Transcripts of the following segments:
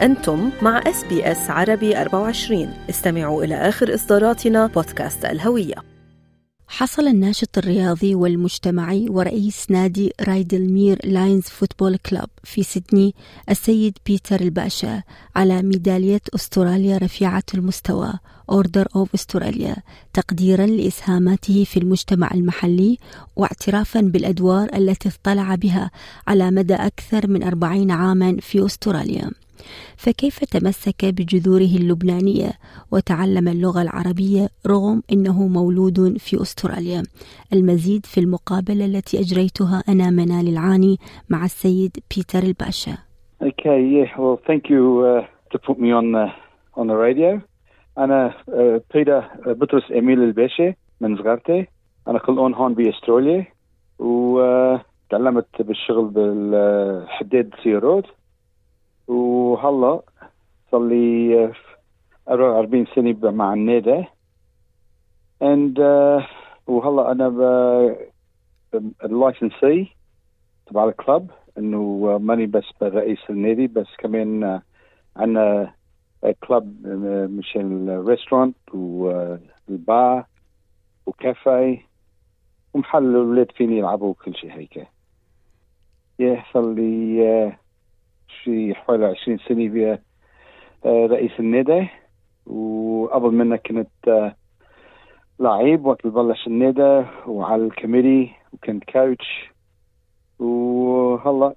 أنتم مع SBS عربي 24 استمعوا إلى آخر إصداراتنا بودكاست الهوية. حصل الناشط الرياضي والمجتمعي ورئيس نادي Rydalmere Lions Football Club في سيدني السيد بيتر الباشا على ميدالية أستراليا رفيعة المستوى Order of Australia تقديرا لإسهاماته في المجتمع المحلي واعترافا بالأدوار التي اضطلع بها على مدى أكثر من أربعين عاما في أستراليا. فكيف تمسك بجذوره اللبنانية وتعلم اللغة العربية رغم أنه مولود في أستراليا المزيد في المقابلة التي أجريتها أنا منال العاني مع السيد بيتر الباشا Okay, yeah. Well, thank you uh, to put me on the on the radio. أنا uh, بيتر uh, بطرس إميل الباشا من صغرتي. أنا خلقون هون بأستراليا وتعلمت بالشغل بالحداد سيارات وهلا صار لي 44 سنة مع النادي. And uh, وهلا أنا اللايسنسي تبع الكلب إنه ماني بس رئيس النادي بس كمان عندنا كلب مشان ال restaurant والبار وكافيه ومحل الأولاد فيني يلعبوا كل شيء هيك. يحصل لي شي حوالي 20 سنة بيها رئيس النادي. وقبل منها كنت لعيب وقت بلش النادي وعلى ال committee وكنت coach وهلا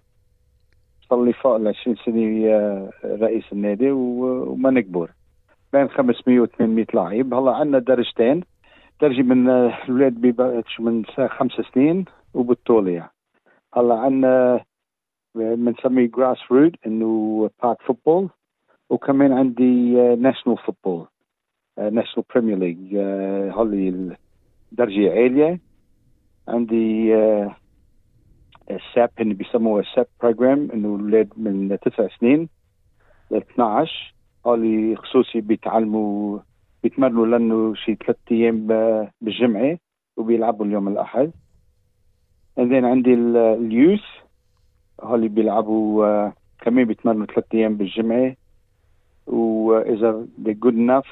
صار لي فوق ال 20 سنة رئيس النادي وما نكبر. بين 500 و 800 لعيب. هلا عندنا درجتين. درجة من الأولاد ببلش من خمس سنين وبالطلوع هلا عندنا بنسميه grass root إنه park football وكمان عندي national football National Premier League هذه الدرجة عالية. عندي الساب اللي بيسموه الساب بروجرام إنه الاولاد من تسع سنين ل 12 هذه خصوصي بيتعلموا بيتمرنوا لأنه شي ثلاث أيام بالجمعة وبيلعبوا اليوم الأحد. بعدين عندي اليوث. هولي بيلعبوا uh, كمان بيتمرنوا ثلاث أيام بالجمعة. وإذا they good enough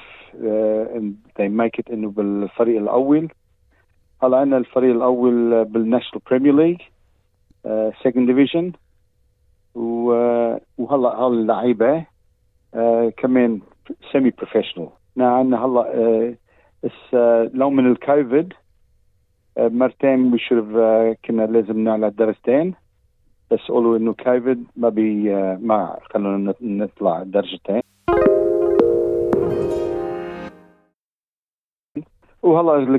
and they make it إنه بالفريق الأول. هلا عندنا الفريق الأول بال National Premier League second division وهلا هاللعيبه uh, كمان semi professional عندنا هلا لو من الكوفيد مرتين بشرف uh, كنا لازم نعلى درجتين بس قولوا إنه كوفيد ما بي ما خلونا نطلع درجتين وهلا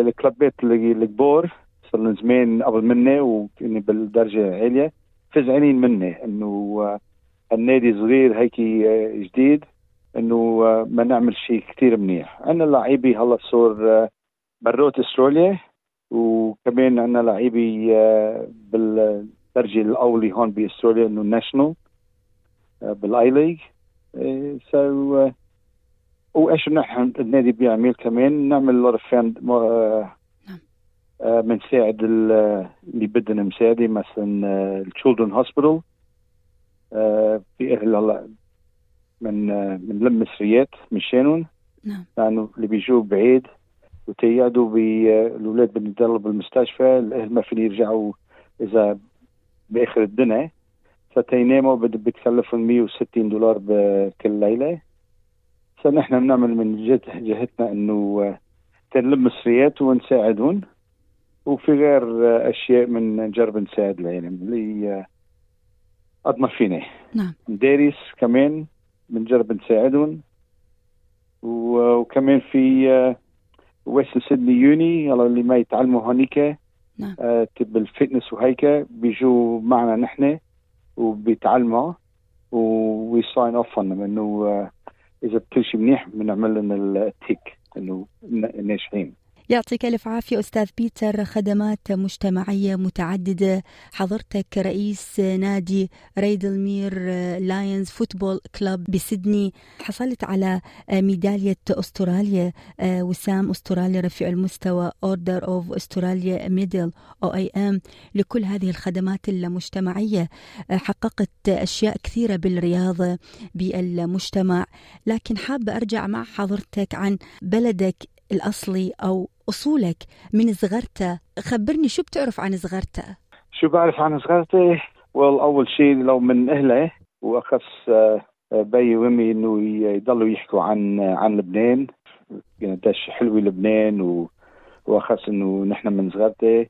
ال club ات الكبار صار لهم زمان قبل مني وكني بالدرجة عالية. فزعانين مني إنه النادي صغير هيك جديد إنه ما نعمل شيء كثير منيح. عندنا لعيبي هلا صار برات أستراليا وكمان عندنا لعيبي بال الدرجه الأولي هون بأستراليا إنه national بال A-League. سو وإيش نحن النادي بيعمل كمان؟ نعمل لور فاند بنساعد اللي بدنا مساعدة مثلا التشولدرن هوسبيتال في أهل هلا من من لم مصريات مشانهم نعم. لأنه اللي بيجوا بعيد وتيادوا بالاولاد بنضلوا بالمستشفى الأهل ما فين يرجعوا إذا بآخر الدنيا. فتيناموا بتكلفهم 160 دولار بكل ليلة. فنحن بنعمل من جهة جهتنا إنه تنلم مصريات ونساعدهم. وفي غير أشياء من نجرب نساعد العالم اللي قد ما فينا نعم. مدارس كمان بنجرب نساعدهم. وكمان في ويست سيدني يوني اللي ما يتعلموا هونيك نعم. آه بال fitness وهيك بيجوا معنا نحن وبيتعلموا و sign off إنه آه إذا كل شيء منيح بنعمل لنا ال tick إنه ناجحين. يعطيك ألف عافية أستاذ بيتر خدمات مجتمعية متعددة. حضرتك رئيس نادي Rydalmere Lions Football Club بسيدني. حصلت على ميدالية أستراليا وسام أستراليا رفيع المستوى Order of Australia Medal OAM لكل هذه الخدمات المجتمعية. حققت أشياء كثيرة بالرياضه بالمجتمع. لكن حابه أرجع مع حضرتك عن بلدك الأصلي أو أصولك من زغرتا خبرني شو بتعرف عن زغرتا شو بعرف عن زغرتا well أول شيء لو من اهلي وأخص بي وأمي إنه يضلوا يحكوا عن عن لبنان. قديش حلوة لبنان و... وأخص إنه نحن من زغرتا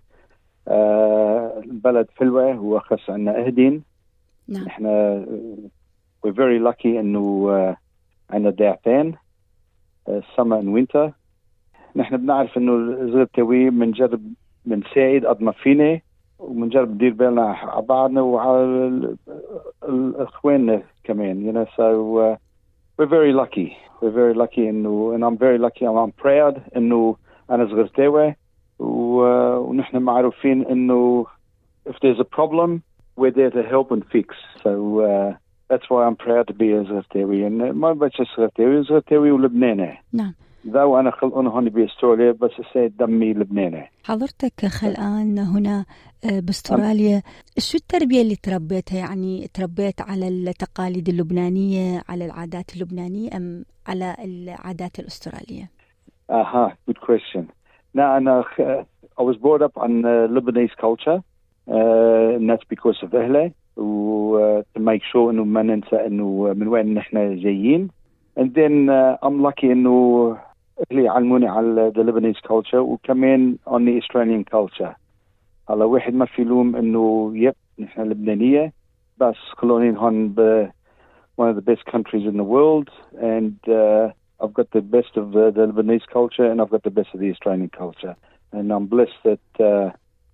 آه البلد حلوة وأخص عندنا إهدن. نعم. نحن we're very lucky إنه آه عندنا ضيعتين summer and winter نحن بنعرف إنه زغرتاوي بنجرب بنساعد قد ما فينا وبنجرب ندير بالنا على بعضنا وعلى اخواننا كمان you know so uh, we're very lucky. We're very lucky انه and I'm very lucky and I'm proud إنه أنا زغرتاوي ونحن معروفين إنه if there's a problem we're there to help and fix. So uh, that's why I'm proud to be a زغرتاوي and ما بس زغرتاوي زغرتاوي ولبناني. نعم. ذا وأنا خلقنا هون باستراليا بس سيد دمي لبناني. حضرتك خلقان هنا بأستراليا شو التربية اللي تربيتها؟ يعني تربيت على التقاليد اللبنانية على العادات اللبنانية أم على العادات الأسترالية؟ أها good question. now أنا I was brought up on uh, Lebanese culture uh, and that's because of أهلي و uh, to make sure إنه ما ننسى إنه من وين نحن جايين. And then uh, I'm lucky إنه اهلي علموني على the Lebanese culture وكمان on the Australian culture هلا واحد ما في لوم انه يب نحن لبنانيه بس خلونين هون ب one of the best countries in the world and uh, I've got the best of the, the Lebanese culture and I've got the best of the Australian culture and I'm blessed that uh,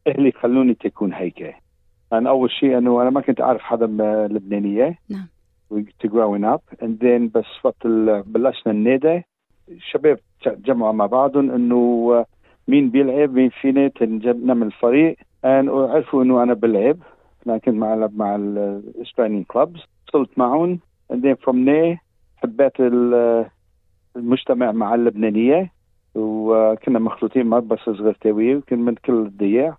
اهلي خلوني تكون هيك أنا أول شيء أنه أنا ما كنت أعرف حدا لبنانية نعم to growing up and then بس وقت بلشنا النادي الشباب تجمعوا مع بعضهم إنه مين بيلعب مين فينا تنجب نعمل فريق وعرفوا إنه أنا بلعب لكن مع مع الاستراليان كلوبز وصلت معهم from there حبيت المجتمع مع اللبنانية. وكنا مخلوطين مع بس صغرتاوية وكنا من كل الضياع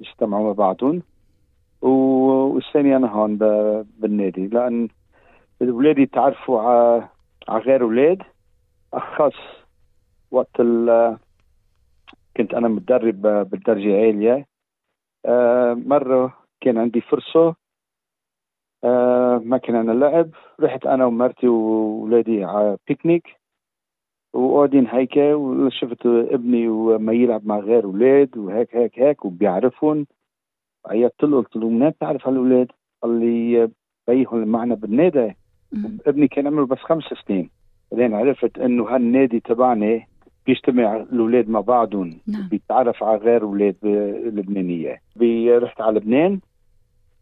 اجتمعوا مع بعضهم. والثاني أنا هون بالنادي. لأن اولادي تعرفوا على غير أولاد أخص وقت كنت أنا متدرب بالدرجة عالية. مرة كان عندي فرصة. ما كان عندنا لعب رحت أنا ومرتي واولادي على بيكنيك وقاعدين هيك وشفت ابني وما يلعب مع غير أولاد وهيك هيك هيك وبيعرفهم. عيطت له قلت له منين بتعرف هالاولاد؟ قال لي بيهم معنا بالنادي. ابني كان عمره بس خمس سنين. بعدين عرفت إنه هالنادي تبعنا بيجتمع الأولاد مع بعضهم نعم. بيتعرف على غير أولاد لبنانية رحت على لبنان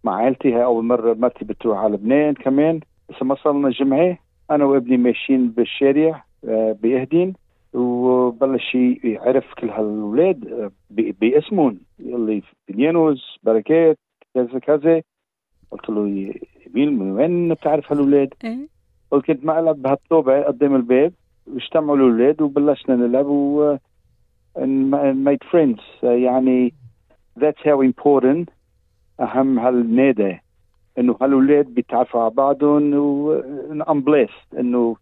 مع عائلتي هاي أول مرة مرتي بتروح على لبنان كمان بس ما صار لنا جمعه أنا وابني ماشيين بالشارع باهدين وبلش يعرف كل هالأولاد باسمهم يلي بنيانوس بركات كذا كذا قلت له مين من وين بتعرف هالأولاد؟ إيه؟ قلت كنت مقلب بهالطوبة قدام الباب واجتمعوا الاولاد وبلشنا نلعب و made friends. يعني that's how important أهم هالنادي. إنه هالاولاد بيتعرفوا على بعضهم و I'm blessed إنه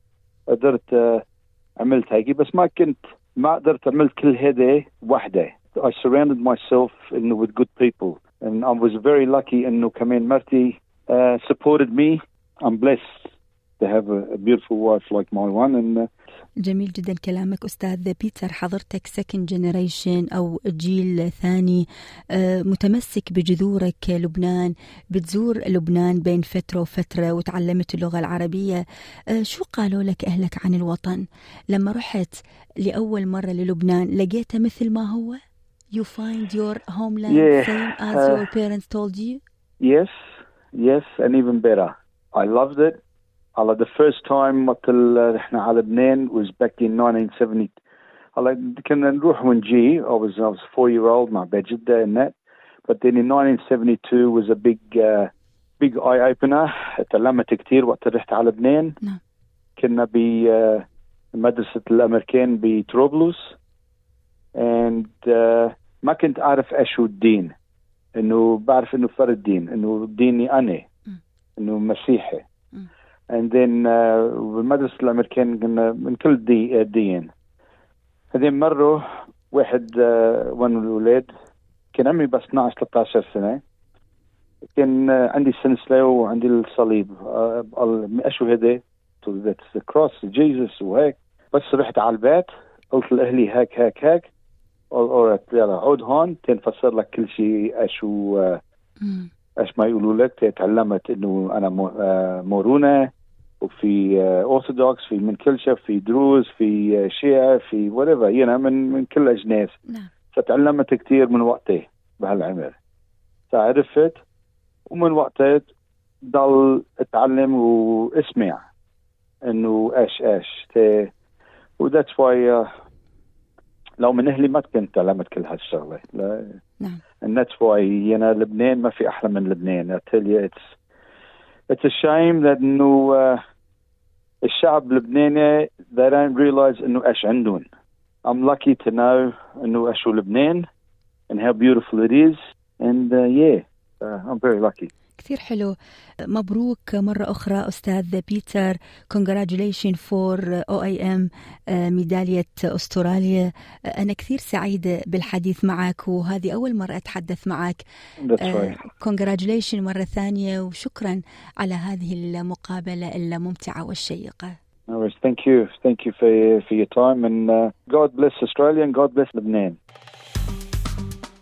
قدرت عملت هيك بس ما كنت ما قدرت عملت كل هذا وحده I surrounded myself انه with good people. And I was very lucky إنه كمان مرتي uh, supported me. I'm blessed. To have a, beautiful wife like my one. And uh, جميل جدا كلامك أستاذ بيتر. حضرتك second generation أو جيل ثاني. متمسك بجذورك لبنان بتزور لبنان بين فترة وفترة وتعلمت اللغة العربية. شو قالوا لك أهلك عن الوطن؟ لما رحت لأول مرة للبنان لقيته مثل ما هو؟ You find your homeland Yeah, same as uh, your parents told you? yes yes and even better. I loved it. على the first time وقت ال- إحنا على لبنان was back in 1970 والله كنا نروح ونجي. I was, I was four year old مع بيت جدة and that. But then in 1972 was a big uh, big eye opener تعلمت كثير وقت رحت على لبنان. نعم. كنا بمدرسة الأمريكان بتروبلوس and uh, ما كنت أعرف إيش هو الدين. إنه بعرف إنه فرد دين إنه ديني أنا. مم. إنه مسيحي. مم. And then uh, بالمدرسة الأمريكان كنا من كل دي دين هذين مرة واحد uh, من الأولاد كان عمري بس 12 13 سنة. كان uh, عندي سلسلة وعندي الصليب. uh, اشو هذا؟ قلت له that's cross Jesus وهيك. بس رحت على البيت. قلت لأهلي هيك هيك هيك. قلت يلا عود هون. تنفسر لك كل شيء مم. إيش ما يقولوا لك. تعلمت إنه أنا مو- آه، موارنة. وفي أرثوذكس في من كل شيء في دروز في آه، شيعة في whatever you know من من كل الاجناس نعم. فتعلمت كثير من وقتي بهالعمر. فعرفت ومن وقتها ضل أتعلم وأسمع إنه إيش إيش وذاتس واي لو من أهلي ما كنت تعلمت كل هالشغلة. لا. نعم. And that's why ينا لبنان ما في أحلى من لبنان. I tell you it's it's a shame that إنه uh, الشعب اللبناني they don't realize انه ايش عندهم I'm lucky to know انه ايش هو لبنان and how beautiful it is and uh, yeah uh, I'm very lucky كثير حلو. مبروك مرة أخرى أستاذ بيتر. Congratulations for OIM آه، ميدالية أستراليا. آه، أنا كثير سعيدة بالحديث معك وهذه أول مرة أتحدث معك. Right. congratulations مرة ثانية وشكرا على هذه المقابلة الممتعة والشيقة. No worries. thank you. Thank you for for your time. And uh, God bless Australia and God bless Lebanon.